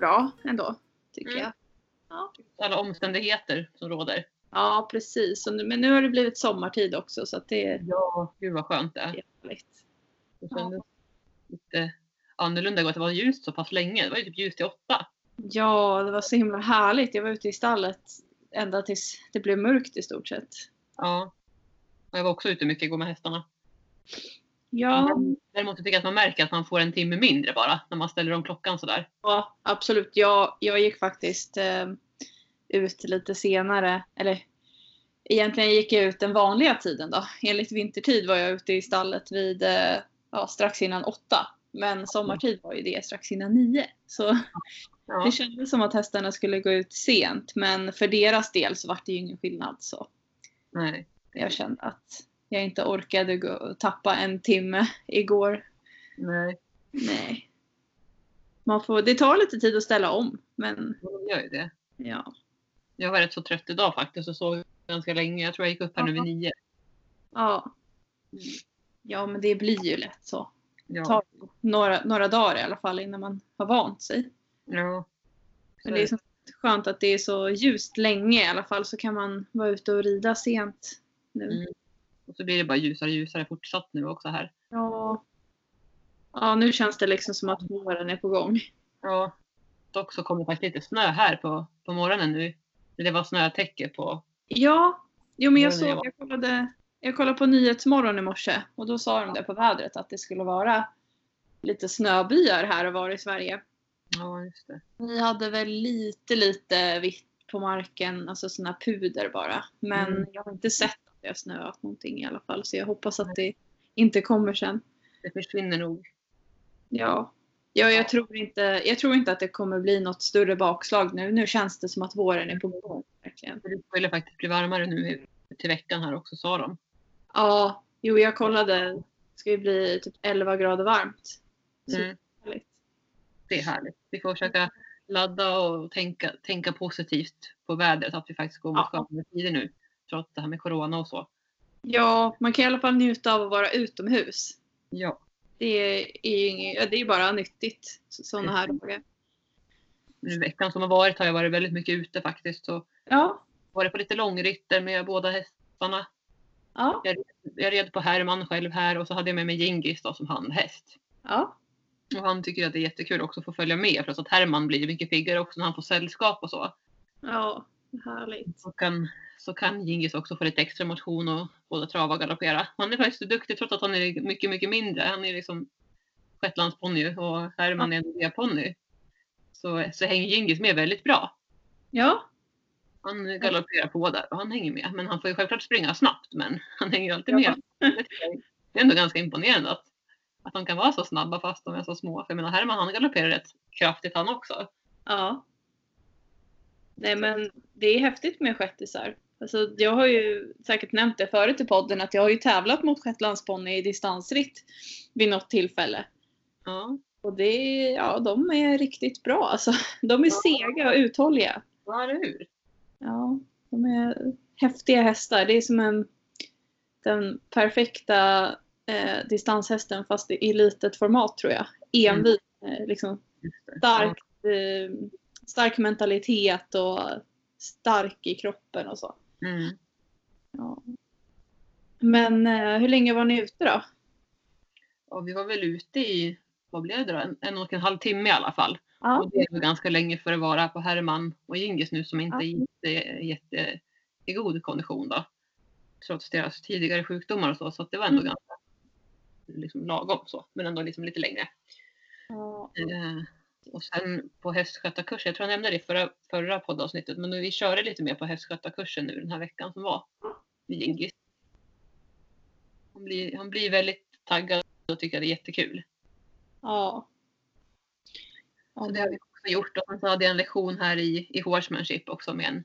bra ändå, tycker Mm. jag. Ja, Alla omständigheter som råder. ja precis. Men nu har det blivit sommartid också så att det är Ja. Gud vad skönt det är. härligt. Det kändes lite annorlunda att det var ljust så pass länge. Det var ju typ ljust till åtta. Ja, det var så himla härligt. Jag var ute i stallet ända tills det blev mörkt i stort sett. Ja. Jag var också ute mycket igår med hästarna. Ja, Däremot tycker jag att man märker att man får en timme mindre bara när man ställer om klockan sådär. ja absolut. Jag, jag gick faktiskt eh, ut lite senare. Eller egentligen gick jag ut den vanliga tiden då. Enligt vintertid var jag ute i stallet vid eh, ja, strax innan åtta. Men sommartid var ju det strax innan nio. Så Ja. det kändes som att hästarna skulle gå ut sent. Men för deras del så var det ju ingen skillnad. Så Nej. jag kände att jag inte orkade gå tappa en timme igår. Nej. Nej. Man får, det tar lite tid att ställa om. Men De gör ju det. ja. Jag var rätt så trött idag faktiskt och sov ganska länge. Jag tror jag gick upp här nu vid nio. Ja. Ja men det blir ju lätt så. Det Ja. tar några, några dagar i alla fall innan man har vant sig. ja. Men det är så skönt att det är så ljust länge i alla fall så kan man vara ute och rida sent nu. Mm. Och så blir det bara ljusare och ljusare fortsatt nu också här. Ja. Ja nu känns det liksom som att våren är på gång. Ja. Dock så kom det faktiskt lite snö här på, på morgonen nu. Det var snötäcke på. Ja, jo men jag såg, jag kollade, jag kollade på Nyhetsmorgon i morse och då sa de det på vädret att det skulle vara lite snöbyar här och var i Sverige. Ja, just det. Vi hade väl lite, lite vitt på marken, alltså sådana puder bara. Men Mm. jag har inte sett det har snöat någonting i alla fall så jag hoppas att det inte kommer sen. Det försvinner nog. Ja. Ja, jag tror, inte, jag tror inte att det kommer bli något större bakslag nu. Nu känns det som att våren är på gång. Verkligen. Det skulle faktiskt bli varmare nu till veckan här också sa de. Ja, jo jag kollade. Det ska ju bli typ 11 grader varmt. Mm. härligt. Det är härligt. Vi får försöka ladda och tänka, tänka positivt på vädret. Att vi faktiskt går mot Ja. tider nu. Trots det här med corona och så. Ja, man kan i alla fall njuta av att vara utomhus. Ja. Det är ju inget, det är bara nyttigt sådana här dagar. Nu veckan som har varit har jag varit väldigt mycket ute faktiskt. Så Ja, varit på lite långritter med båda hästarna. ja, Jag red på Herman själv här och så hade jag med mig Gingis då som handhäst. ja. Och han tycker att det är jättekul också att få följa med. För att Herman blir mycket piggare också när han får sällskap och så. Ja, härligt. Så kan, så kan Gingis också få lite extra motion och både trava och galoppera. Han är faktiskt duktig trots att han är mycket, mycket mindre. Han är liksom shetlandsponny och Herman är en D-ponny. Så, så hänger Gingis med väldigt bra. Ja, Han galopperar på där och han hänger med. Men han får ju självklart springa snabbt men han hänger ju alltid Ja. med. Det är ändå ganska imponerande att, att de kan vara så snabba fast de är så små. För jag menar Herman han galopperar rätt kraftigt han också. ja. Nej men det är häftigt med shettisar. Alltså, jag har ju säkert nämnt det förut i podden att jag har ju tävlat mot shetlandsponny i distansritt vid något tillfälle. Ja, Och det, ja, de är riktigt bra alltså. De är Ja. sega och uthålliga. ja eller hur? Ja, de är häftiga hästar. Det är som en, den perfekta eh, distanshästen fast i litet format tror jag. Envis, eh, liksom stark, eh, stark mentalitet och stark i kroppen och så. Ja. Mm. Ja. Men eh, hur länge var ni ute då? Och vi var väl ute i, vad blev det då, en, en och en halv timme i alla fall. Ja, Och det är väl ganska länge för att vara på Herman och Gingis nu som inte är jätte, jätte, i god kondition då. Trots deras tidigare sjukdomar och så. Så att det var ändå Mm. ganska liksom lagom så. Men ändå liksom lite längre. ja. Eh, och sen på hästskötarkursen, jag tror jag nämnde det i förra, förra poddavsnittet, men vi körde lite mer på hästskötarkursen nu den här veckan som var. Han blir, han blir väldigt taggad och tycker det är jättekul. ja. Ja, det har vi också gjort. Och sen så hade jag en lektion här i, i horsemanship också med en,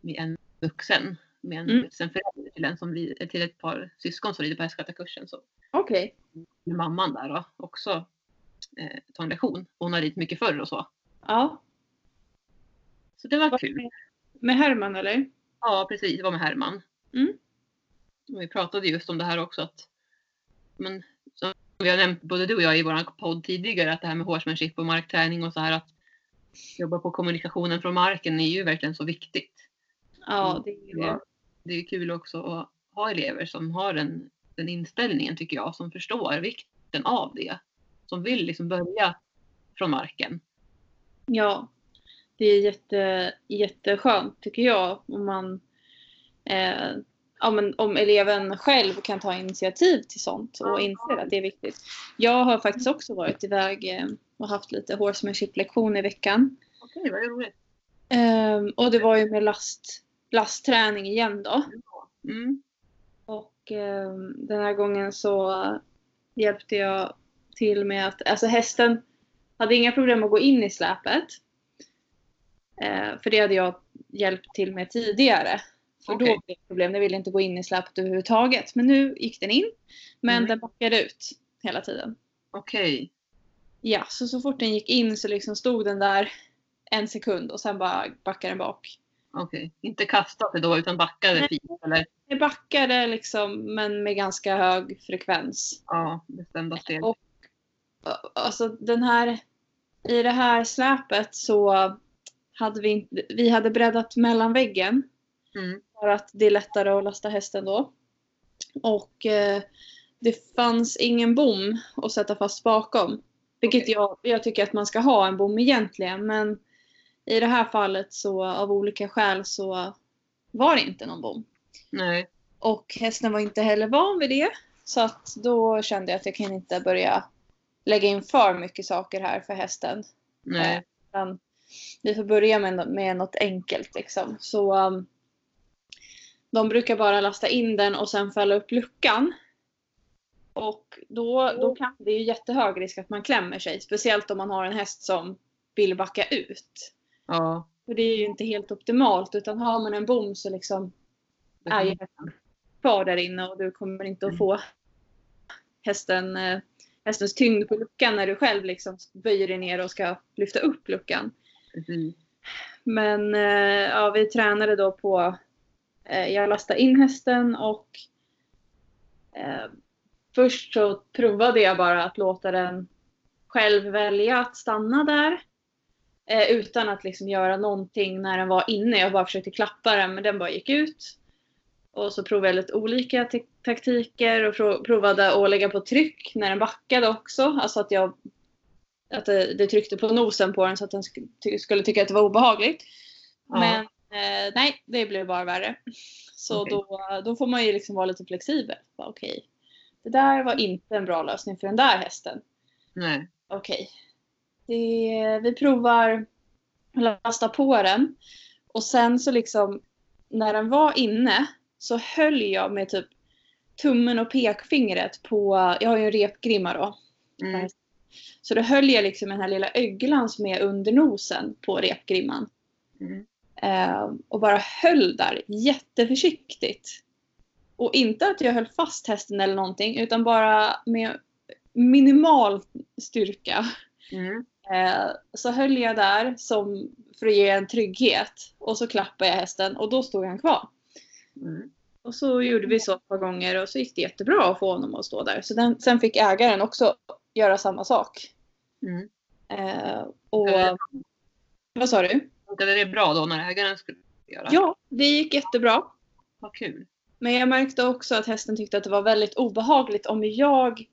med en vuxen. Med en Mm. vuxen förälder till, en som blir, till ett par syskon som rider på hästskötarkursen. Okej. med mamman där då också eh, ta en lektion. Hon har ridit mycket förr och så. Ja. Så det var Var kul. Med Herman eller? Ja precis, det var med Herman. Mm. vi pratade just om det här också att men, som vi har nämnt både du och jag i vår podd tidigare att det här med horsemanship och markträning och så här att jobba på kommunikationen från marken är ju verkligen så viktigt. Ja, det är det, det är kul också att ha elever som har den, den inställningen tycker jag, som förstår vikten av det. Som vill liksom börja från marken. Ja, det är jätte, jätteskönt tycker jag om man eh, ja, men om eleven själv kan ta initiativ till sånt och inser att det är viktigt. Jag har faktiskt också varit iväg eh, och haft lite horsemanship-lektion i veckan. Okej, vad roligt. Um, och det var ju med last, lastträning igen då. Mm. Och um, den här gången så hjälpte jag till med att, alltså hästen hade inga problem att gå in i släpet. Uh, för det hade jag hjälpt till med tidigare. För okay. då blev det problem. Den ville inte gå in i släpet överhuvudtaget. Men nu gick den in. Men mm. den backade ut hela tiden. Okej. Okay. Ja, så så fort den gick in så liksom stod den där en sekund och sen bara backade den bak. Okej, okay. inte kastade då utan backade Nej, fint eller? Det backade liksom men med ganska hög frekvens. Ja, bestämda steg. Och, alltså den här, i det här släpet så hade vi, vi hade breddat mellanväggen. Mm. För att det är lättare att lasta hästen då. Och eh, det fanns ingen bom att sätta fast bakom. Vilket okay. jag, jag tycker att man ska ha en bom egentligen. Men i det här fallet så av olika skäl så var det inte någon bom. Nej. Och hästen var inte heller van vid det. Så att då kände jag att jag kan inte börja lägga in för mycket saker här för hästen. Nej. Eh, vi får börja med, med något enkelt liksom. Så um, de brukar bara lasta in den och sen fälla upp luckan. Och då, då kan det ju jättehög risk att man klämmer sig. Speciellt om man har en häst som vill backa ut. Ja. För det är ju inte helt optimalt. Utan har man en bom så liksom är ju hästen kvar där inne och du kommer inte att få hästen, eh, hästens tyngd på luckan när du själv liksom böjer dig ner och ska lyfta upp luckan. Mm. Men eh, ja, vi tränade då på Eh, jag lastade in hästen och eh, först så provade jag bara att låta den själv välja att stanna där. Eh, utan att liksom göra någonting när den var inne. Jag bara försökte klappa den men den bara gick ut. Och så provade jag lite olika taktiker och provade att lägga på tryck när den backade också. Alltså att jag att det, det tryckte på nosen på den så att den skulle tycka att det var obehagligt. Ja. Men Eh, nej, det blev bara värre. Så okay. då, då får man ju liksom vara lite flexibel. Okej, okay. det där var inte en bra lösning för den där hästen. Nej. Okej. Okay. Vi provar att lasta på den. Och sen så liksom när den var inne så höll jag med typ tummen och pekfingret på, jag har ju en repgrimma då. Mm. Så då höll jag liksom den här lilla öglan som är under nosen på repgrimman. Mm. Eh, och bara höll där jätteförsiktigt. Och inte att jag höll fast hästen eller någonting utan bara med minimal styrka. Mm. Eh, så höll jag där som för att ge en trygghet. Och så klappade jag hästen och då stod han kvar. Mm. Och så gjorde vi så ett par gånger och så gick det jättebra att få honom att stå där. Så den, sen fick ägaren också göra samma sak. Mm. Eh, och, vad sa du? Funkade det bra då när ägaren skulle göra? Ja, det gick jättebra. Vad kul. Men jag märkte också att hästen tyckte att det var väldigt obehagligt om jag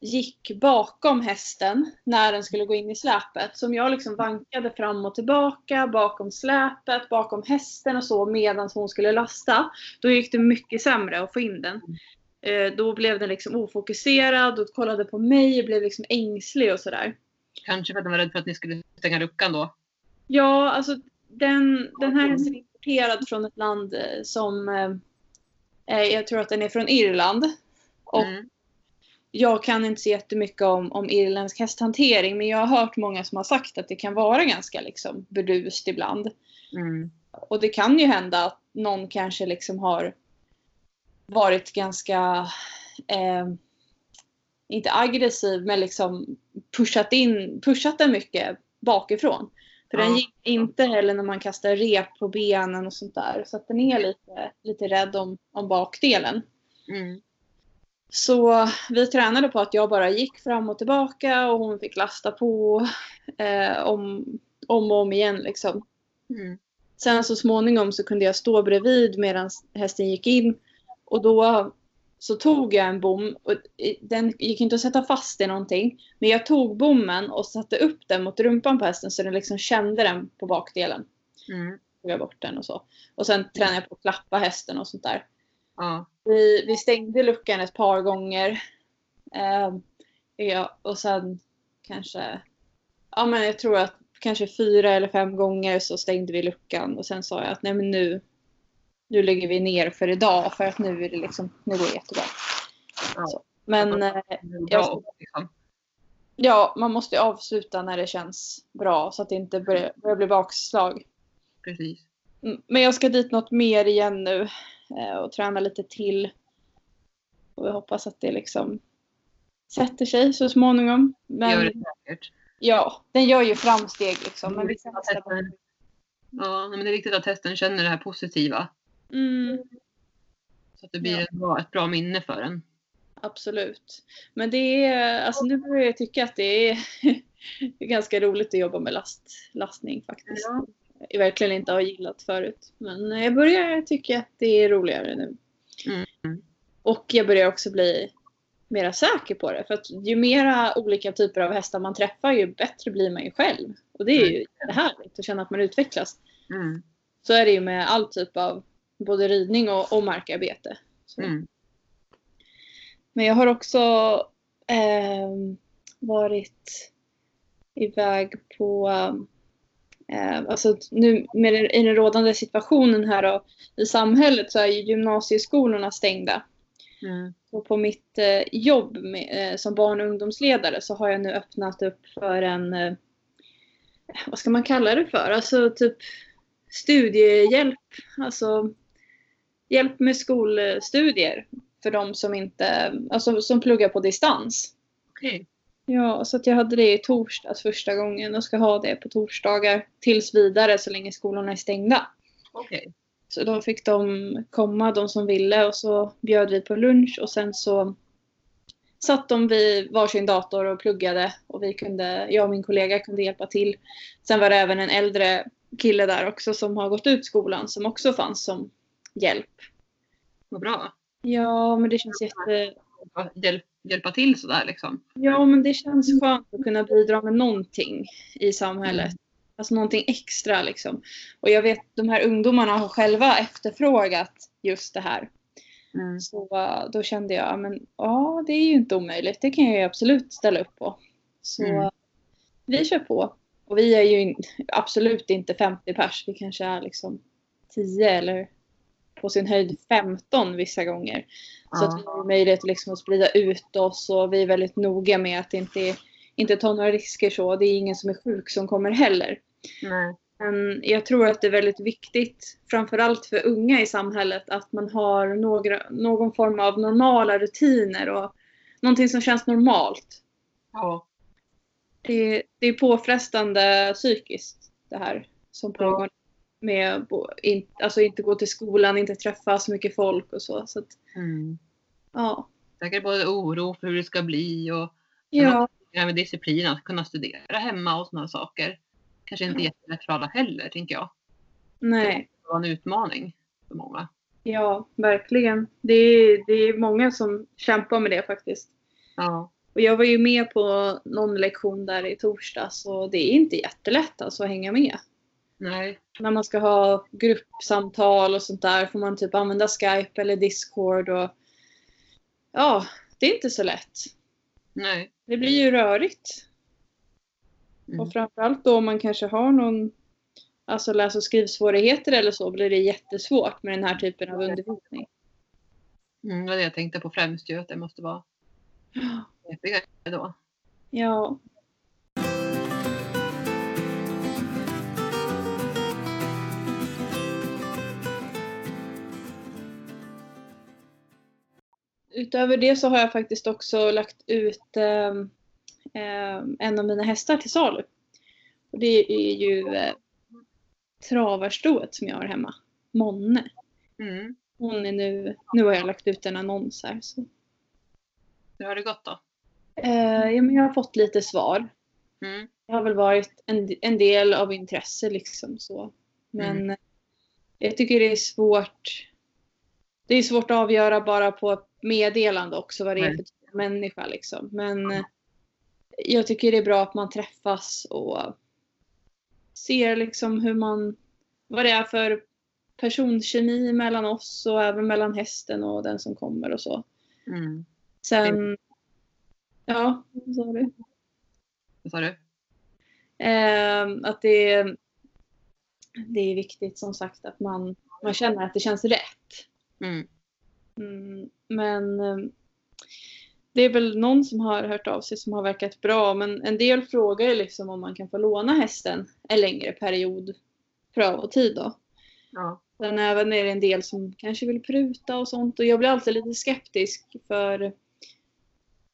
gick bakom hästen när den skulle gå in i släpet. Så om jag liksom vankade fram och tillbaka bakom släpet, bakom hästen och så medan hon skulle lasta. Då gick det mycket sämre att få in den. Eh, då blev den liksom ofokuserad och kollade på mig och blev liksom ängslig och sådär. Kanske för att den var rädd för att ni skulle stänga luckan då? Ja, alltså den, den här hästen är importerad från ett land eh, som eh, jag tror att den är från Irland. Och mm. Jag kan inte så jättemycket om, om irländsk hästhantering men jag har hört många som har sagt att det kan vara ganska liksom burdust ibland. Mm. Och det kan ju hända att någon kanske liksom har varit ganska eh, inte aggressiv men liksom pushat in, pushat den mycket bakifrån. För ja. den gick inte heller när man kastar rep på benen och sånt där. Så att den är lite, lite rädd om, om bakdelen. Mm. Så vi tränade på att jag bara gick fram och tillbaka och hon fick lasta på eh, om, om och om igen liksom. Mm. Sen så småningom så kunde jag stå bredvid medan hästen gick in. Och då så tog jag en bom. Och den gick inte att sätta fast i någonting. Men jag tog bommen och satte upp den mot rumpan på hästen så den liksom kände den på bakdelen. Mm. Tog jag bort den och så. Och sen tränade jag på att klappa hästen och sånt där. Ja. Vi, vi stängde luckan ett par gånger. Eh, ja, och sen kanske, ja men jag tror att kanske fyra eller fem gånger så stängde vi luckan och sen sa jag att nej men nu, nu lägger vi ner för idag för att nu är det liksom, nu går det jättebra. Ja. Så. Men eh, Bra, liksom. ja, man måste ju avsluta när det känns bra så att det inte börjar, börjar bli bakslag. Precis. Mm, Men jag ska dit något mer igen nu eh, och träna lite till. Och jag hoppas att det liksom sätter sig så småningom. Det gör Men det säkert. ja, den gör ju framsteg liksom. Men att hästar hästen- Ja, men det är viktigt att hästen känner det här positiva. mm, Så att det blir Ja. ett, bra, ett bra minne för en. absolut. Men det är, alltså nu börjar jag tycka att det är, det är ganska roligt att jobba med last, lastning faktiskt. Ja. Jag verkligen inte har gillat förut. Men jag börjar tycka att det är roligare nu. Mm. Och jag börjar också bli mera säker på det. För att ju mera olika typer av hästar man träffar ju bättre blir man ju själv. Och det är ju härligt att känna att man utvecklas. Mm. Så är det ju med all typ av både ridning och, och markarbete. Mm. Men jag har också ehm, varit iväg på eh, Alltså nu med den, i den rådande situationen här då, i samhället så är ju gymnasieskolorna stängda. Mm. Och på mitt eh, jobb med, eh, som barn och ungdomsledare så har jag nu öppnat upp för en, eh, vad ska man kalla det för? Alltså typ studiehjälp. Alltså hjälp med skolstudier för de som inte, alltså som pluggar på distans. Okej. Ja, så att jag hade det i torsdags första gången och ska ha det på torsdagar tills vidare så länge skolorna är stängda. Okej. Så då fick de komma, de som ville, och så bjöd vi på lunch och sen så satt de vid varsin dator och pluggade och vi kunde, jag och min kollega kunde hjälpa till. Sen var det även en äldre kille där också som har gått ut skolan som också fanns som hjälp. Vad bra. Ja, men det känns jätte... Hjälp, hjälpa till sådär liksom. Ja, men det känns skönt att kunna bidra med någonting i samhället. Alltså någonting extra liksom. Och jag vet de här ungdomarna har själva efterfrågat just det här. Mm. Så uh, då kände jag, ja, men ja det är ju inte omöjligt. Det kan jag ju absolut ställa upp på. Så Mm. uh, vi kör på. Och vi är ju absolut inte 50 pers. Vi kanske är liksom 10 eller på sin höjd 15 vissa gånger. Så Ja. att vi har möjlighet liksom att sprida ut oss och vi är väldigt noga med att inte, inte ta några risker så. Det är ingen som är sjuk som kommer heller. Nej. Men jag tror att det är väldigt viktigt, framförallt för unga i samhället, att man har några, någon form av normala rutiner och någonting som känns normalt. Ja. Det, det är påfrestande psykiskt det här som pågår. Med in, alltså inte gå till skolan, inte träffa så mycket folk och så. så att, Mm. ja. Säkert både oro för hur det ska bli och Ja, med disciplin att kunna studera hemma och sådana saker. Kanske inte jättelätt för alla heller, tänker jag. nej. Det var en utmaning för många. Ja, verkligen. Det är, det är många som kämpar med det faktiskt. Ja. Och jag var ju med på någon lektion där i torsdags och det är inte jättelätt alltså att hänga med. Nej. När man ska ha gruppsamtal och sånt där får man typ använda Skype eller Discord och ja, det är inte så lätt. Nej. Det blir ju rörigt. Mm. Och framförallt då om man kanske har någon alltså läs och skrivsvårigheter eller så blir det jättesvårt med den här typen av undervisning. Mm, det var det jag tänkte på främst ju, att det måste vara knepigare då. Ja. Utöver det så har jag faktiskt också lagt ut eh, en av mina hästar till salu. Och det är ju eh, travarstået som jag har hemma. Monne. Mm. hon är nu, nu har jag lagt ut en annons här. Så. Hur har det gått då? Eh, ja, men jag har fått lite svar. Mm. Det har väl varit en, en del av intresse liksom så. Men jag tycker det är svårt. Det är svårt att avgöra bara på ett meddelande också vad det är för typ människa liksom. Men eh, jag tycker det är bra att man träffas och ser liksom hur man, vad det är för personkemi mellan oss och även mellan hästen och den som kommer och så. Mm. Sen, ja, vad sa du? Vad sa du? Eh, att det, det är viktigt som sagt att man, man känner att det känns rätt. Mm. Mm, men eh, det är väl någon som har hört av sig som har verkat bra. Men en del frågar ju liksom om man kan få låna hästen en längre period pröv och tid då. Ja. Sen även är det en del som kanske vill pruta och sånt. Och jag blir alltid lite skeptisk för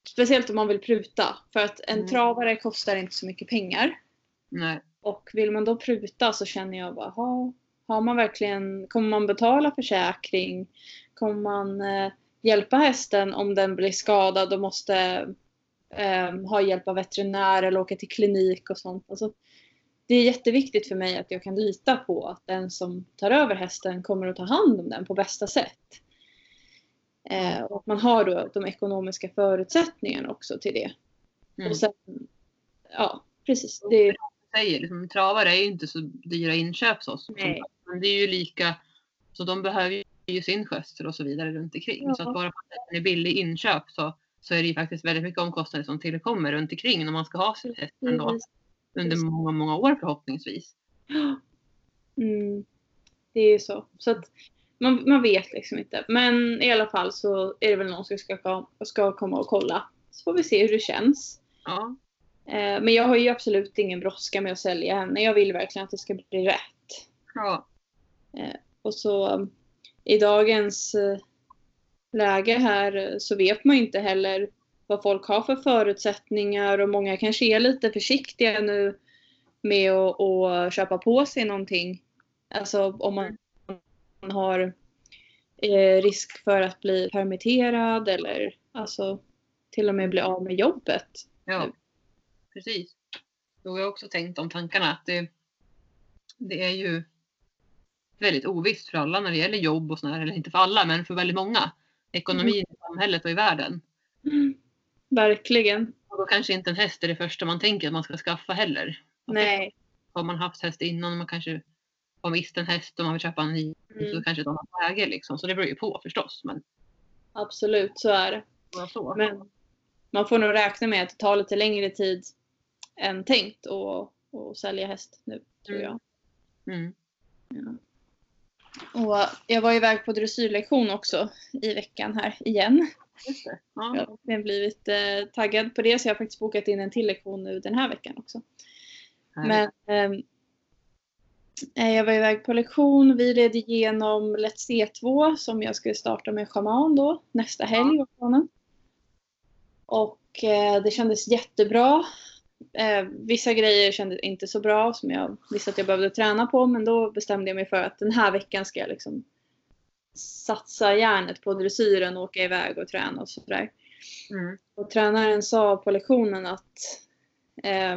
Speciellt om man vill pruta. För att en Mm. travare kostar inte så mycket pengar. Nej. Och vill man då pruta så känner jag bara, ha, har man verkligen, kommer man betala försäkring? Kommer man eh, hjälpa hästen om den blir skadad och måste eh, ha hjälp av veterinär eller åka till klinik och sånt? Alltså, det är jätteviktigt för mig att jag kan lita på att den som tar över hästen kommer att ta hand om den på bästa sätt. Eh, och man har då de ekonomiska förutsättningarna också till det. Mm. Och sen, ja precis. Det, säger, liksom, travare är ju inte så dyra inköp så. som- Nej. Men det är ju lika, så de behöver ju sin skötsel och så vidare runt omkring. Ja. Så att bara för att det är billig inköp så, så är det ju faktiskt väldigt mycket omkostnader som tillkommer runt omkring när man ska ha sin häst ändå. Precis. Under många, många år förhoppningsvis. Mm, det är ju så. Så att man, man vet liksom inte. Men i alla fall så är det väl någon som ska, ska komma och kolla. Så får vi se hur det känns. Ja. Eh, men jag har ju absolut ingen brådska med att sälja henne. Jag vill verkligen att det ska bli rätt. ja. Eh, och så i dagens eh, läge här eh, så vet man ju inte heller vad folk har för förutsättningar och många kanske är lite försiktiga nu med att, att köpa på sig någonting. Alltså om man har eh, risk för att bli permitterad eller alltså till och med bli av med jobbet. Ja, precis. Då har jag också tänkt de tankarna att det, det är ju väldigt ovisst för alla när det gäller jobb och sådär, eller inte för alla, men för väldigt många. Ekonomin i samhället och i världen. Verkligen. Och då kanske inte en häst är det första man tänker att man ska skaffa heller. Nej. Har man haft häst innan och man kanske har mist en häst och man vill köpa en ny så Mm, kanske de har läge liksom. Så det beror ju på förstås. Men absolut, så är det. så. Men man får nog räkna med att det tar lite längre tid än tänkt att, sälja häst nu, tror jag. Mm. Och jag var iväg på dressyrlektion också i veckan här igen. Just det. Jag Ja. har verkligen blivit eh, taggad på det så jag har faktiskt bokat in en till lektion nu den här veckan också. härligt. Men ehm, eh, jag var iväg på lektion. Vi red igenom Let's C2 som jag skulle starta med schaman då nästa helg planen. Och eh, det kändes jättebra. Eh, vissa grejer kändes inte så bra som jag visste att jag behövde träna på men då bestämde jag mig för att den här veckan ska jag liksom satsa järnet på dressyren och åka iväg och träna och sådär. Mm. Och tränaren sa på lektionen att eh,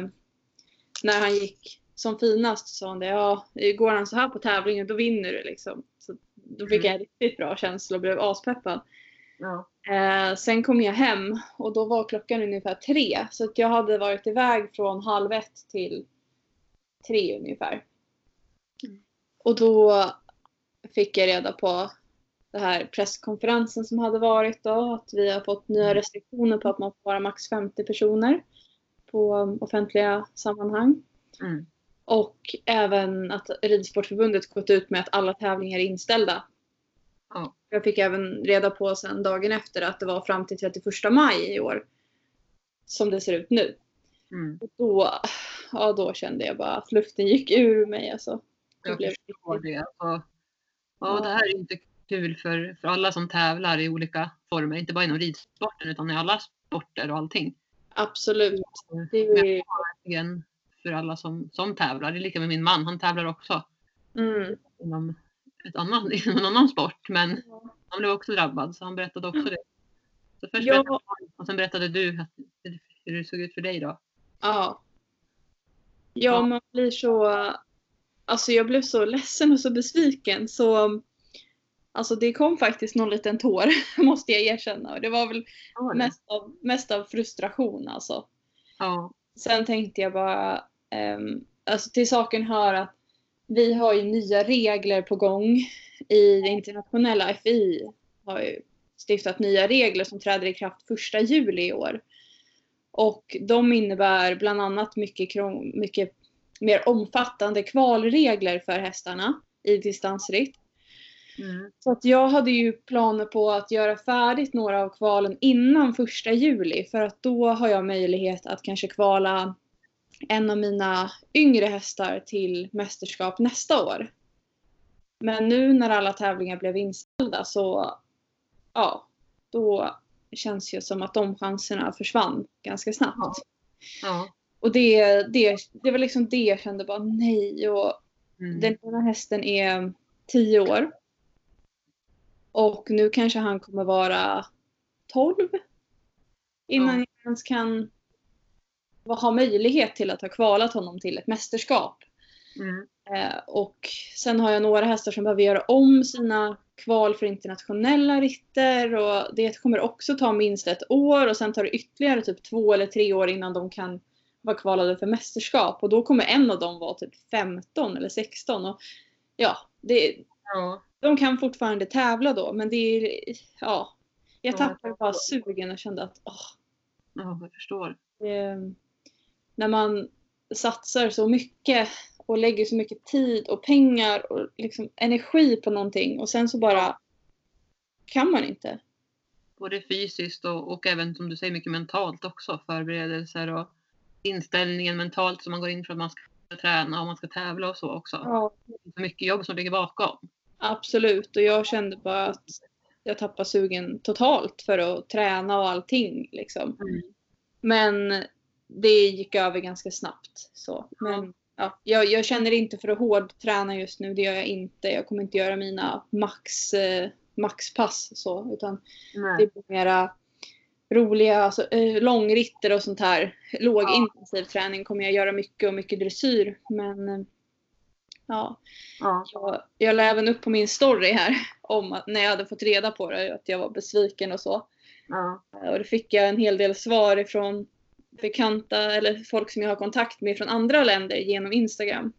när han gick som finast sa han det, ja går han så här på tävlingen då vinner du liksom. Så då fick jag en riktigt bra känsla och blev aspeppad. Ja. Eh, sen kom jag hem och då var klockan ungefär tre. Så att jag hade varit iväg från halv ett till tre ungefär. Mm. Och då fick jag reda på det här presskonferensen som hade varit då. Att vi har fått nya restriktioner på att man får vara max 50 personer på um, offentliga sammanhang. Mm. Och även att Ridsportförbundet gått ut med att alla tävlingar är inställda. Ja. Jag fick även reda på sen dagen efter att det var fram till 31 maj i år. Som det ser ut nu. Mm. Och då, ja, då kände jag bara att luften gick ur mig. Alltså. Det Jag blev förstår det. Alltså, Ja. ja, det här är inte kul för, för alla som tävlar i olika former. Inte bara inom ridsporten utan i alla sporter och allting. Absolut. Det är, för alla som, som tävlar. Det är lika med min man. Han tävlar också mm, inom, ett annan, inom en annan sport. Men han blev också drabbad så han berättade också det. Så först Ja. berättade han och sen berättade du hur det såg ut för dig då. Ja. Ja, man blir så... Alltså jag blev så ledsen och så besviken så... Alltså det kom faktiskt någon liten tår, måste jag erkänna. Och det var väl Ja, det. mest av, mest av frustration alltså. ja. Sen tänkte jag bara, ehm, alltså till saken hör att vi har ju nya regler på gång i det internationella FI har ju stiftat nya regler som träder i kraft första juli i år. Och de innebär bland annat mycket, mycket mer omfattande kvalregler för hästarna i distansritt. Mm. Så att jag hade ju planer på att göra färdigt några av kvalen innan första juli för att då har jag möjlighet att kanske kvala en av mina yngre hästar till mästerskap nästa år. Men nu när alla tävlingar blev inställda så ja, då känns det som att de chanserna försvann ganska snabbt. Ja. Och det, det, det var liksom det jag kände bara nej och Mm. den ena hästen är 10 år. Och nu kanske han kommer vara 12. Innan Ja. jag ens kan ha möjlighet till att ha kvalat honom till ett mästerskap. Mm. Eh, och sen har jag några hästar som behöver göra om sina kval för internationella ritter och det kommer också ta minst ett år och sen tar det ytterligare typ två eller tre år innan de kan vara kvalade för mästerskap och då kommer en av dem vara typ 15 eller 16 och ja, det, Ja. de kan fortfarande tävla då men det är, ja, jag Ja, tappade bara sugen och kände att åh, ja, jag förstår. eh, när man satsar så mycket och lägger så mycket tid och pengar och liksom energi på någonting och sen så bara kan man inte. Både fysiskt och, och även som du säger mycket mentalt också. Förberedelser och inställningen mentalt som man går in för att man ska träna och man ska tävla och så också. Ja, Det är så mycket jobb som ligger bakom. absolut och jag kände bara att jag tappade sugen totalt för att träna och allting liksom. Mm. Men det gick över ganska snabbt. Så. Men ja, jag, jag känner inte för att hårdträna just nu. Det gör jag inte. Jag kommer inte göra mina max, eh, maxpass så. Utan Nej. det blir mera roliga alltså, eh, långritter och sånt här. Lågintensiv träning kommer jag göra mycket och mycket dressyr. Men eh, ja, Ja. jag, jag la även upp på min story här om att när jag hade fått reda på det att jag var besviken och så. Ja. Och då fick jag en hel del svar ifrån bekanta eller folk som jag har kontakt med från andra länder genom Instagram.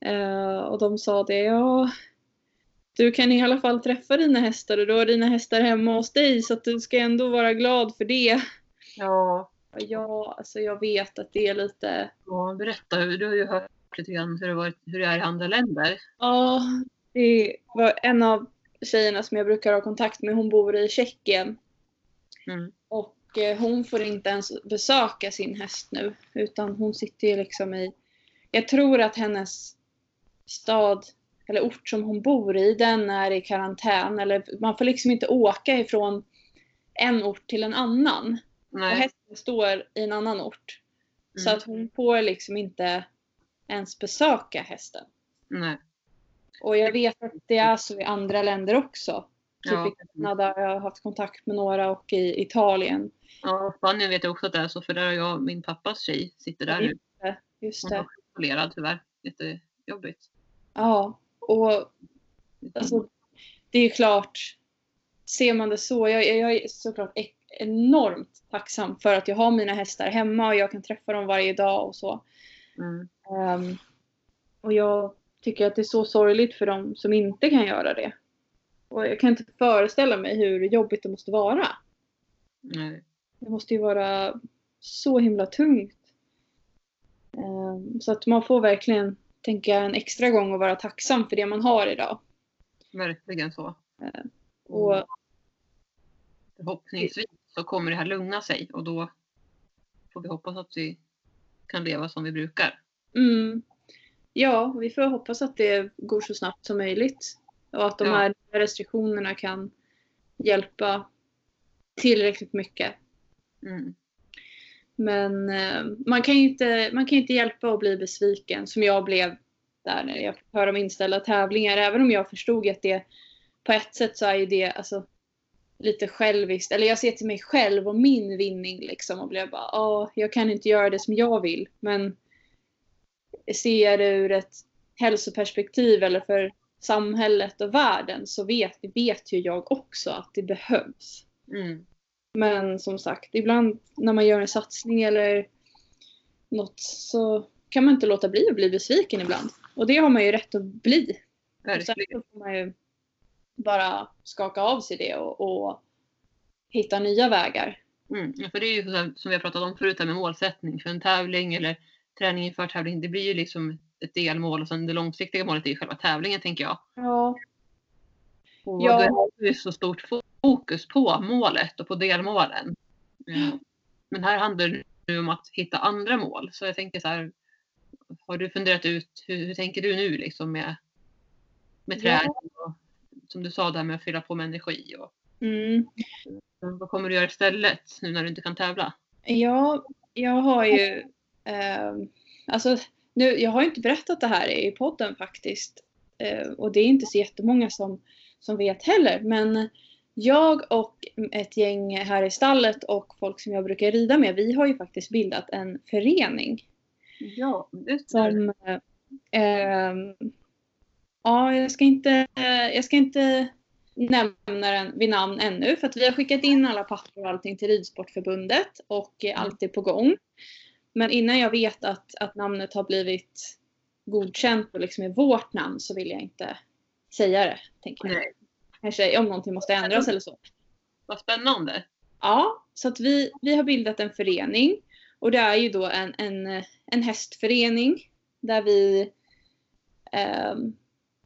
Eh, och de sa det, ja du kan i alla fall träffa dina hästar och du har dina hästar hemma hos dig så att du ska ändå vara glad för det. Ja. Ja, alltså jag vet att det är lite, ja. Berätta, hur- du har ju hört lite grann hur det, varit, hur det är i andra länder. ja, det var en av tjejerna som jag brukar ha kontakt med, hon bor i Tjeckien. Mm. Och eh, hon får inte ens besöka sin häst nu. Utan hon sitter ju liksom i... Jag tror att hennes stad eller ort som hon bor i, den är i karantän. Eller man får liksom inte åka ifrån en ort till en annan. Och Nej. hästen står i en annan ort. Så Mm. att hon får liksom inte ens besöka hästen. Nej. Och jag vet att det är så i andra länder också. Typ Ja. i Kanada har jag haft kontakt med några och i Italien. Ja, Spanien vet jag också att det är så, för där har jag min pappas tjej sitter där nu. Just Hon det. var isolerad tyvärr. Jättejobbigt. Ja, och alltså, det är klart, ser man det så, jag, jag är såklart enormt tacksam för att jag har mina hästar hemma och jag kan träffa dem varje dag och så. Mm. Ehm, och jag tycker att det är så sorgligt för dem som inte kan göra det. Och jag kan inte föreställa mig hur jobbigt det måste vara. Nej. Det måste ju vara så himla tungt. Ehm, så att man får verkligen tänka en extra gång och vara tacksam för det man har idag. Verkligen så. Eh, Och Förhoppningsvis så kommer det här lugna sig och då får vi hoppas att vi kan leva som vi brukar. Mm. Ja, vi får hoppas att det går så snabbt som möjligt. Och att de Ja. här restriktionerna kan hjälpa tillräckligt mycket. Mm. Men eh, man, kan ju inte, man kan inte hjälpa att bli besviken som jag blev där när jag fick höra om inställda tävlingar. Även om jag förstod att det på ett sätt så är ju det alltså, lite själviskt. Eller jag ser till mig själv och min vinning liksom och blir bara, ja, jag kan inte göra det som jag vill. Men ser jag det ur ett hälsoperspektiv eller för samhället och världen så vet, vet ju jag också att det behövs. Mm. Men som sagt, ibland när man gör en satsning eller något så kan man inte låta bli att bli besviken ibland. Och det har man ju rätt att bli. Och sen Verkligen. får man ju bara skaka av sig det och, och hitta nya vägar. Mm. Ja, för det är ju som vi har pratat om förut med målsättning för en tävling eller träning inför tävling. Det blir ju liksom ett delmål och sen det långsiktiga målet är ju själva tävlingen tänker jag. Ja. Och Ja. då är det ju så stort fokus på målet och på delmålen. Mm. Men här handlar det nu om att hitta andra mål. Så jag tänker så här. Har du funderat ut hur, hur tänker du nu liksom med, med träning och som du sa där med att fylla på med energi och Mm. vad kommer du göra istället nu när du inte kan tävla? Ja, jag har ju... Eh, alltså, nu, jag har inte berättat det här i podden faktiskt. Eh, och det är inte så jättemånga som, som vet heller. Men jag och ett gäng här i stallet och folk som jag brukar rida med, vi har ju faktiskt bildat en förening. Ja, det Som... Eh, ja, jag ska inte... Jag ska inte nämna den vid namn ännu för att vi har skickat in alla papper och allting till Ridsportförbundet och är alltid på gång. Men innan jag vet att, att namnet har blivit godkänt och liksom är vårt namn så vill jag inte säga det. Tänker jag. Kanske om någonting måste ändras eller så. Vad spännande. Ja, så att vi, vi har bildat en förening. Och det är ju då en, en, en hästförening. Där vi ehm,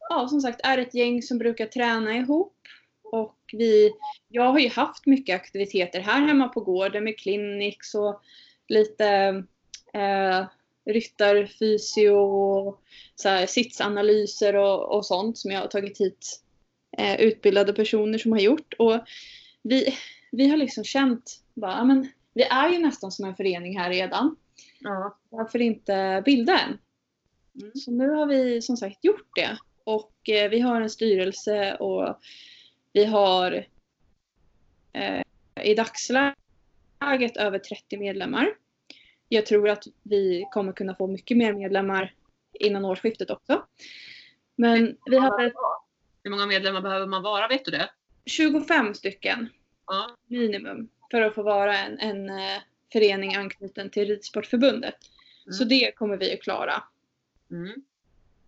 ja, som sagt är ett gäng som brukar träna ihop. Och vi, jag har ju haft mycket aktiviteter här hemma på gården med clinics och lite eh, ryttarfysio och så här, sitsanalyser och, och sånt som jag har tagit hit eh, utbildade personer som har gjort. Och vi, vi har liksom känt bara, men vi är ju nästan som en förening här redan. Ja. Varför inte bilda en? Mm. Så nu har vi som sagt gjort det. Och eh, vi har en styrelse och vi har eh, i dagsläget över 30 medlemmar. Jag tror att vi kommer kunna få mycket mer medlemmar innan årsskiftet också. Men vi hade Hur många medlemmar behöver man vara? Vet du det? 25 stycken Ja. minimum för att få vara en, en eh, förening anknuten till Ridsportförbundet. Mm. Så det kommer vi att klara. Mm.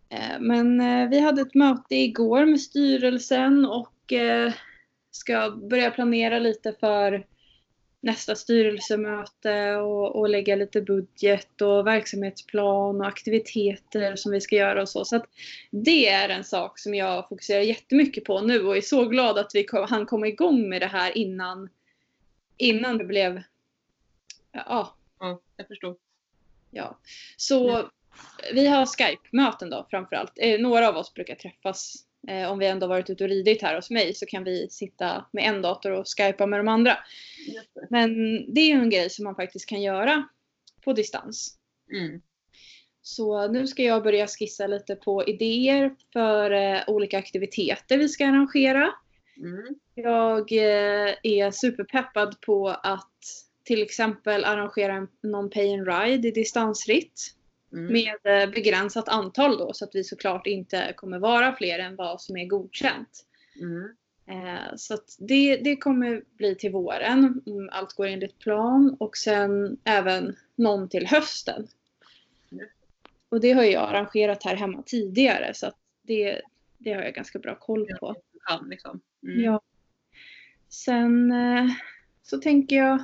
Eh, Men eh, vi hade ett möte igår med styrelsen och ska börja planera lite för nästa styrelsemöte och, och lägga lite budget och verksamhetsplan och aktiviteter som vi ska göra och så. Så att det är en sak som jag fokuserar jättemycket på nu och är så glad att vi kom, hann komma igång med det här innan, innan det blev ja, ja, jag förstår. Ja, så vi har Skype-möten då framförallt. Eh, några av oss brukar träffas. Eh, om vi ändå varit ute och ridit här hos mig så kan vi sitta med en dator och skypa med de andra. Det. Men det är ju en grej som man faktiskt kan göra på distans. Mm. Så nu ska jag börja skissa lite på idéer för eh, olika aktiviteter vi ska arrangera. Mm. Jag eh, är superpeppad på att till exempel arrangera en någon pay and ride i distansritt. Mm. Med eh, begränsat antal då så att vi såklart inte kommer vara fler än vad som är godkänt. Mm. Eh, Så att det, det kommer bli till våren om allt går enligt plan och sen även någon till hösten. Mm. Och det har jag arrangerat här hemma tidigare så det, det har jag ganska bra koll på. Kan liksom. Mm. Ja. Sen eh, så tänker jag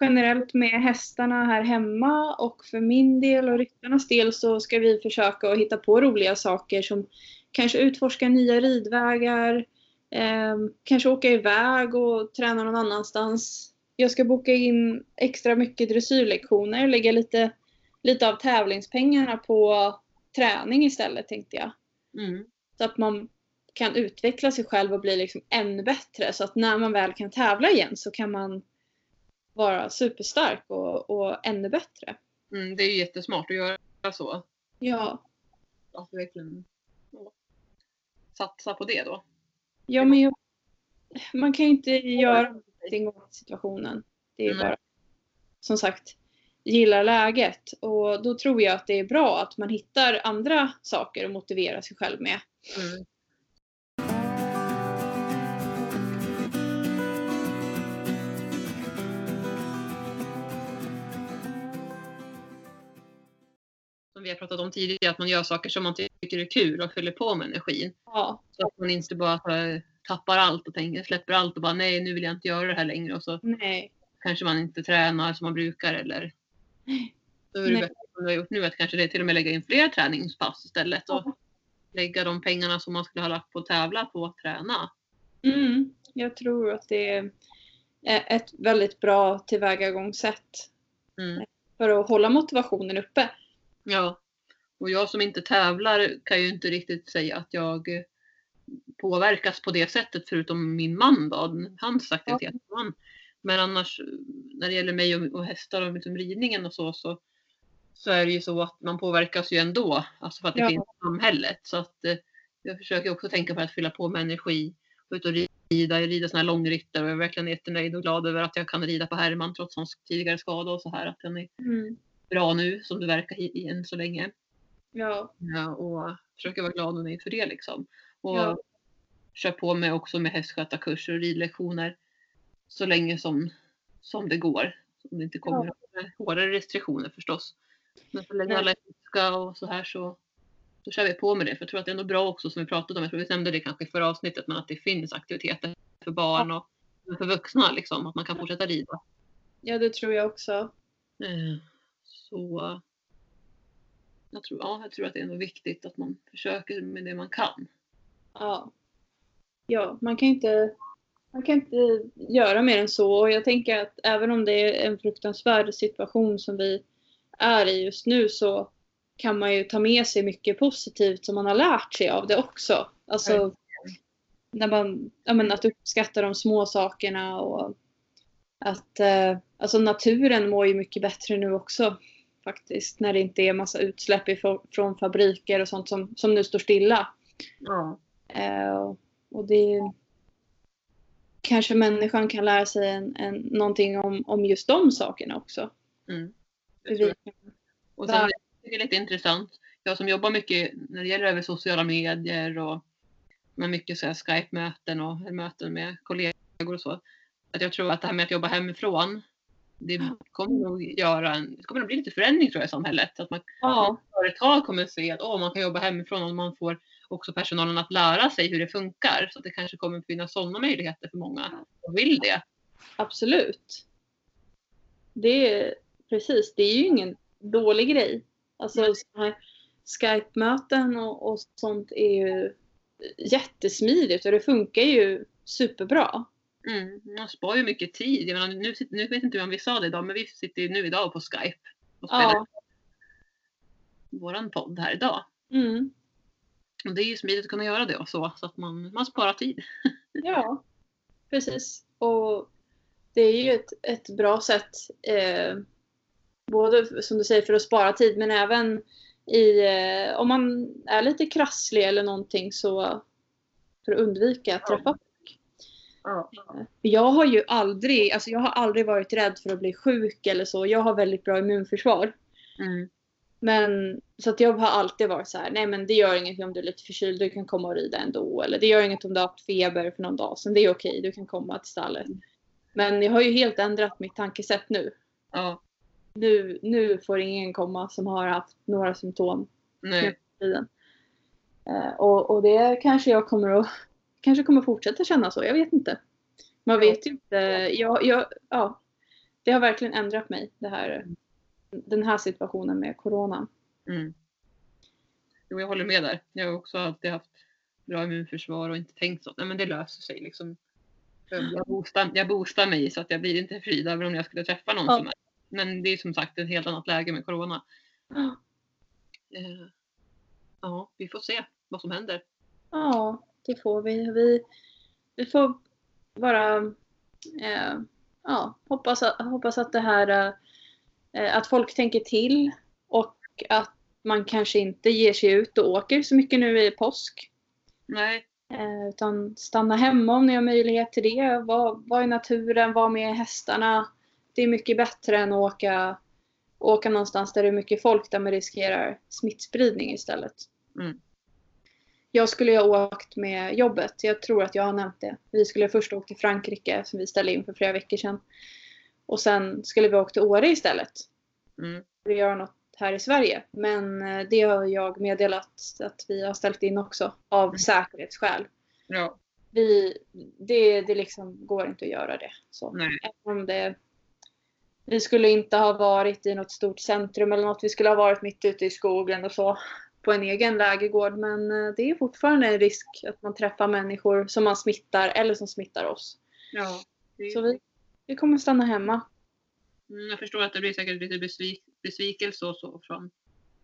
generellt med hästarna här hemma och för min del och ryttarnas del så ska vi försöka att hitta på roliga saker som kanske utforska nya ridvägar, eh, kanske åka iväg och träna någon annanstans. Jag ska boka in extra mycket dressyrlektioner, lägga lite, lite av tävlingspengarna på träning istället tänkte jag. Mm. Så att man kan utveckla sig själv och bli liksom ännu bättre. Så att när man väl kan tävla igen så kan man vara superstark och, och ännu bättre. Mm. Det är ju jättesmart att göra så. Ja, Att verkligen satsa på det då. Ja, men jag, man kan ju inte göra någonting åt situationen. Det är Nej. bara, som sagt, gilla läget. Och då tror jag att det är bra att man hittar andra saker att motivera sig själv med. Mm. Vi har pratat om tidigare, att man gör saker som man tycker är kul och fyller på med energin. Ja, Så att man inte bara tappar allt och tänker, släpper allt och bara nej, nu vill jag inte göra det här längre. Och så nej. kanske man inte tränar som man brukar eller då är det Nej. bättre som du har gjort nu att kanske det till och med lägga in fler träningspass istället och Ja. lägga de pengarna som man skulle ha lagt på att tävla på att träna. Mm, jag tror att det är ett väldigt bra tillvägagångssätt Mm. för att hålla motivationen uppe. Ja. Och jag som inte tävlar kan ju inte riktigt säga att jag påverkas på det sättet förutom min man då, hans aktivitet. Han- Men annars när det gäller mig och, och hästar och liksom ridningen och så, så så är det ju så att man påverkas ju ändå. Alltså för att det Ja. finns i samhället. Så att eh, jag försöker också tänka på att fylla på med energi. Gå ut och rida, jag rider såna här långritter och jag är verkligen jättenöjd och glad över att jag kan rida på Herman trots hans tidigare skada och så här. Att den är Mm. Bra nu som det verkar i, än så länge. Ja, Ja, och försöker vara glad och nöjd för det liksom. Och Ja. kör på med också med hästskötarkurser och ridlektioner så länge som, som det går. Om det inte kommer med hårdare restriktioner förstås. Men så länge Nej. alla är friska och så här så, så kör vi på med det. För jag tror att det är ändå bra också som vi pratade om, jag tror vi nämnde det kanske i förra avsnittet, men att det finns aktiviteter för barn och för vuxna liksom. Att man kan fortsätta rida. ja det tror jag också. Eh, så jag tror, ja, jag tror att det är nog viktigt att man försöker med det man kan. Ja. Ja, man kan inte man kan inte göra mer än så. Och jag tänker att även om det är en fruktansvärd situation som vi är i just nu så kan man ju ta med sig mycket positivt som man har lärt sig av det också. Alltså när man, ja, men att uppskatta de små sakerna och att eh, alltså naturen mår ju mycket bättre nu också faktiskt. När det inte är massa utsläpp ifrån, från fabriker och sånt som, som nu står stilla. Ja. Eh, och det kanske människan kan lära sig en, en, någonting om, om just de sakerna också. Mm. Vi Och sen det är lite intressant. Jag som jobbar mycket när det gäller över sociala medier och med mycket så Skype-möten och möten med kollegor och så. Att jag tror att det här med att jobba hemifrån, det kommer nog göra en, det kommer nog bli lite förändring tror jag i samhället. Att man Ja, företag kommer se att åh, man kan jobba hemifrån och man får också personalen att lära sig hur det funkar. Så att det kanske kommer finnas sådana möjligheter för många som vill det. absolut. Det är precis, det är ju ingen dålig grej. Alltså Skype-möten och, och sånt är ju jättesmidigt och det funkar ju superbra. Mm, man sparar ju mycket tid. Jag menar, nu, nu vet inte om vi sa det idag, men vi sitter ju nu idag på Skype och spelar Ja. våran podd här idag. Mm. Och det är ju smidigt att kunna göra det och så, så att man, man sparar tid. Ja, precis. Och det är ju ett, ett bra sätt, eh, både som du säger för att spara tid men även i, eh, om man är lite krasslig eller någonting så för att undvika att träffa Ja. Jag har ju aldrig, alltså jag har aldrig varit rädd för att bli sjuk eller så. Jag har väldigt bra immunförsvar. Mm. Men så att jag har alltid varit så här, nej men det gör inget om du är lite förkyld, du kan komma och rida ändå. Eller det gör inget om du har haft feber för någon dag sedan, det är okej, du kan komma till stallet. Men jag har ju helt ändrat mitt tankesätt nu. ja. Nu, nu får ingen komma som har haft några symptom Nej. Eh, och, och det kanske jag kommer att kanske kommer fortsätta känna så, jag vet inte. Man vet ju inte. Jag, jag, ja, det har verkligen ändrat mig, det här, den här situationen med corona. Mm. Jo, jag håller med där. Jag har också alltid haft bra immunförsvar och inte tänkt så. Nej, men det löser sig liksom. Jag boostar, jag boostar mig så att jag blir inte förkyld även om jag skulle träffa någon Ja. som är. Men det är som sagt ett helt annat läge med corona. Ja. Eh, ja, vi får se vad som händer. Ja, det får vi. Vi, vi får bara eh, ja, hoppas, att- hoppas att det här eh, att folk tänker till och att man kanske inte ger sig ut och åker så mycket nu i påsk. Nej, Eh, utan stanna hemma om ni har möjlighet till det. Var, var i naturen, var med hästarna. Det är mycket bättre än att åka, åka någonstans där det är mycket folk där man riskerar smittspridning istället. Mm. Jag skulle ju ha åkt med jobbet. Jag tror att jag har nämnt det. Vi skulle först åka till Frankrike som vi ställde in för flera veckor sedan. Och sen skulle vi åka till Åre istället. Mm. Att göra något här i Sverige. Men eh, det har jag meddelat att vi har ställt in också av Mm. säkerhetsskäl. Ja, Vi, det, det liksom går inte att göra det. Så. nej. Om det, vi skulle inte ha varit i något stort centrum eller något. Vi skulle ha varit mitt ute i skogen och så på en egen lägergård. Men eh, det är fortfarande en risk att man träffar människor som man smittar eller som smittar oss. Ja. Det, Så vi, vi kommer stanna hemma. mm, jag förstår att det blir säkert lite besvik, besvikelse och så från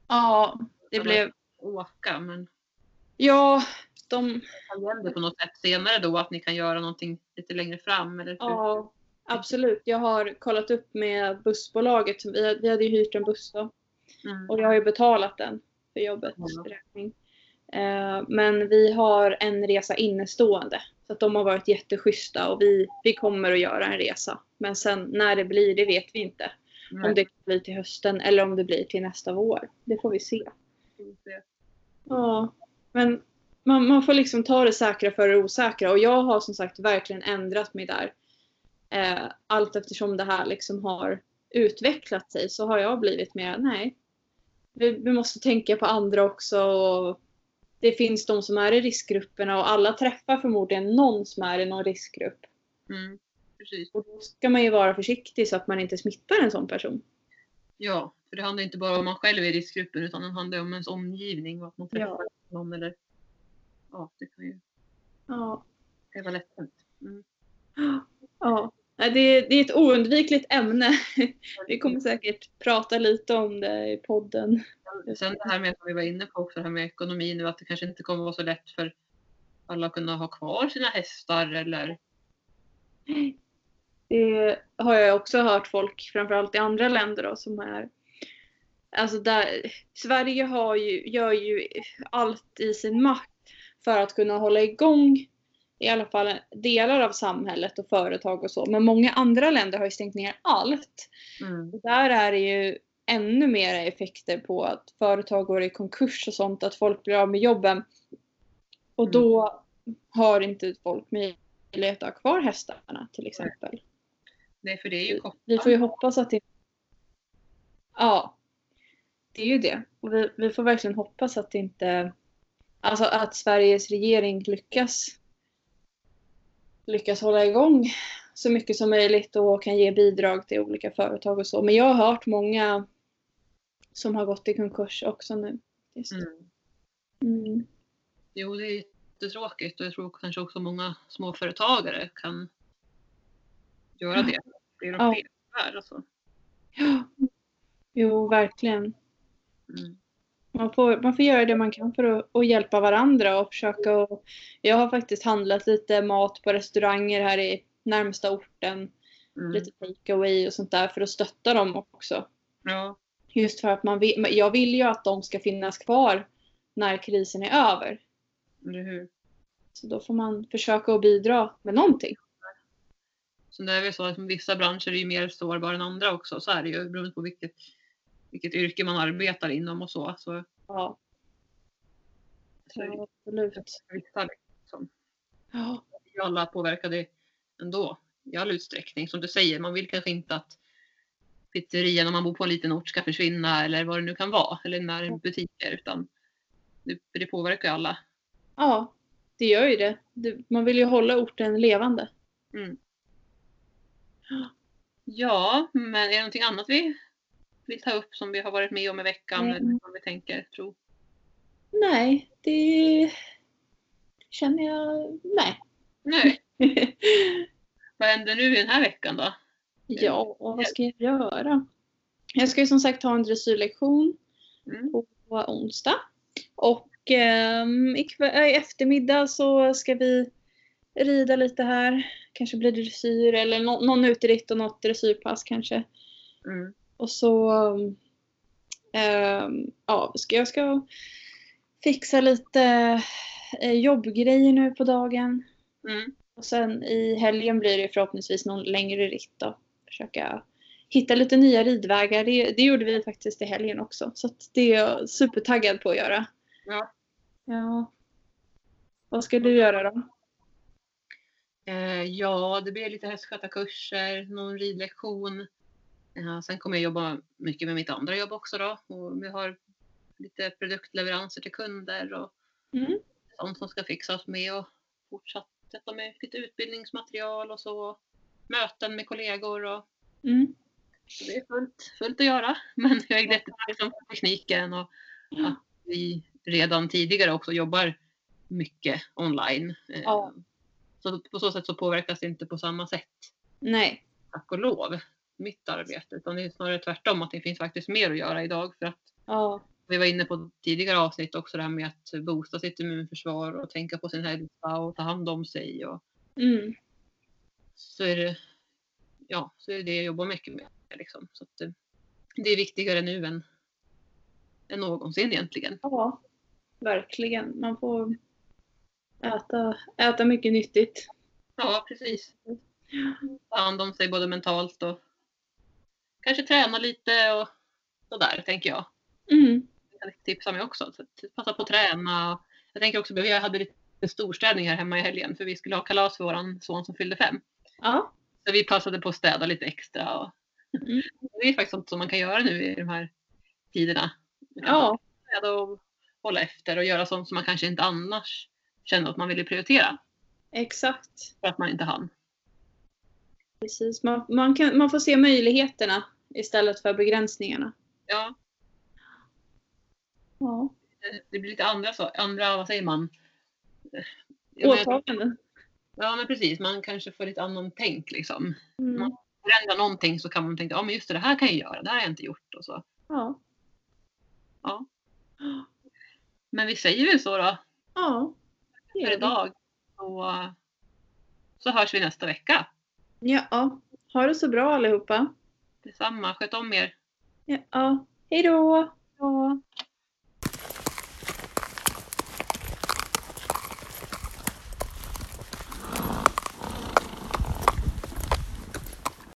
Ja, det Ja, blev... åka, men Ja, de... det på något sätt senare då att ni kan göra någonting lite längre fram eller hur? Ja, absolut. Jag har kollat upp med bussbolaget. Vi hade, vi hade ju hyrt en buss då. Mm. Och jag har ju betalat den för jobbets Ja. räkning. Eh, men vi har en resa innestående. Så att de har varit jätteschyssta och vi, vi kommer att göra en resa. Men sen när det blir, det vet vi inte. Nej, Om det blir till hösten eller om det blir till nästa vår. Det får vi se. Ja, men man, man får liksom ta det säkra för det osäkra. Och jag har som sagt verkligen ändrat mig där. Eh, allt eftersom det här liksom har utvecklat sig så har jag blivit mer, nej. Vi, vi måste tänka på andra också. Och det finns de som är i riskgrupperna och alla träffar förmodligen någon som är i någon riskgrupp. Mm. Precis. Och då ska man ju vara försiktig så att man inte smittar en sån person. Ja, för det handlar inte bara om man själv är i riskgruppen utan det handlar om ens omgivning och att man träffar Ja. någon eller ja, det kan ju Ja. det vara lätt hänt. Mm. Ja, det, det är ett oundvikligt ämne. Vi kommer säkert prata lite om det i podden. Sen det här med som vi var inne på också, det här med ekonomi nu, att det kanske inte kommer vara så lätt för alla att kunna ha kvar sina hästar eller Det har jag också hört folk, framförallt i andra länder då, som är Alltså där, Sverige har ju, gör ju allt i sin makt för att kunna hålla igång i alla fall delar av samhället och företag och så. Men många andra länder har ju stängt ner allt. mm. Och där är det ju ännu mer effekter på att företag går i konkurs och sånt, att folk blir av med jobben. Och då har inte folk möjlighet att ha kvar hästarna till exempel. Nej, för det är ju Vi kostsamt. får ju hoppas att det... Ja. Det är ju det. Och vi, vi får verkligen hoppas att det inte... Alltså att Sveriges regering lyckas lyckas hålla igång så mycket som möjligt och kan ge bidrag till olika företag och så. Men jag har hört många som har gått i konkurs också nu. Just. Mm. Mm. Jo, det är jättetråkigt och jag tror kanske också många småföretagare kan göra det. Fler och Ja. fler alltså. Ja. Jo, verkligen. Mm. Man får, man får göra det man kan för att, att hjälpa varandra och försöka och, Jag har faktiskt handlat lite mat på restauranger här i närmsta orten. Mm. Lite take away och sånt där för att stötta dem också. Ja, Just för att man vill, jag vill ju att de ska finnas kvar när krisen är över. eller hur? Så då får man försöka att bidra med någonting. Så det är väl så att vissa branscher är mer sårbara än andra också. Så är det ju beroende på vilket, vilket yrke man arbetar inom och så. Så, Ja, så absolut. liksom, Ja, vi är alla påverkade ändå i all utsträckning. Som du säger, man vill kanske inte att pizzerian om man bor på en liten ort ska försvinna eller vad det nu kan vara. Eller när butiker. Utan det påverkar ju alla. ja det gör ju det. det. Man vill ju hålla orten levande. Mm. Ja, men är det någonting annat vi vill ta upp som vi har varit med om i veckan? Mm. Eller vad vi tänker, tro? Nej, det känner jag... Nej. Nej, vad händer nu i den här veckan då? ja, vad ska jag göra? Jag ska ju som sagt ha en dressyrlektion Mm. på onsdag. Och ehm, ikväll, i eftermiddag så ska vi rida lite här. Kanske blir det dressyr eller nå- någon uteritt och något dressyrpass kanske. Mm. Och så ehm, ja, ska jag ska fixa lite eh, jobbgrejer nu på dagen. Mm. Och sen i helgen blir det förhoppningsvis någon längre ritt då. Försöka hitta lite nya ridvägar. Det, det gjorde vi faktiskt i helgen också. Så det är jag supertaggad på att göra. Ja. Ja. Vad ska du göra då? Eh, ja, det blir lite hästskötarkurser, någon ridlektion. Eh, sen kommer jag jobba mycket med mitt andra jobb också då. Och vi har lite produktleveranser till kunder och Mm. sånt som ska fixas med och fortsätta med lite utbildningsmaterial och så. Möten med kollegor och Mm. det är fullt, fullt att göra. Men jag är jättetacksam för tekniken och att vi redan tidigare också jobbar mycket online. Eh, Ja. Så på så sätt så påverkas det inte på samma sätt, Nej. tack och lov, mitt arbete. Utan det är snarare tvärtom, att det finns faktiskt mer att göra idag. För att Ja. vi var inne på tidigare avsnitt också det här med att boosta sitt immunförsvar och tänka på sin hälsa och ta hand om sig. Och Mm. så är det, ja, så är det det jag jobbar mycket med. Liksom. Så det, det är viktigare nu än, än någonsin egentligen. Ja. Verkligen. Man får äta, äta mycket nyttigt. Ja, precis. Ta hand om sig både mentalt och kanske träna lite och sådär, tänker jag. Mm. Jag kan tipsa mig också. Passa på att träna. Jag tänker också, vi hade lite storstädning här hemma i helgen för vi skulle ha kalas för våran son som fyllde fem. Ja. Så vi passade på att städa lite extra. Och Mm. Det är faktiskt sånt som man kan göra nu i de här tiderna. Ja. Städa och hålla efter och göra sånt som man kanske inte annars känner att man ville prioritera Exakt. för att man inte hann. Precis. Man, man, kan, man får se möjligheterna istället för begränsningarna. Ja, Ja. det- blir lite andra, så, andra vad säger man? Åtaganden. Ja men precis, man kanske får lite annan tänk liksom. Mm. Förändra någonting så kan man tänka, ja men just det, det här kan jag göra, det här har jag inte gjort och så. Ja. Ja. Men vi säger väl så då Ja. för idag. Så, så hörs vi nästa vecka. Ja. Ha det så bra allihopa. Detsamma, sköt om er. Ja. Hej då!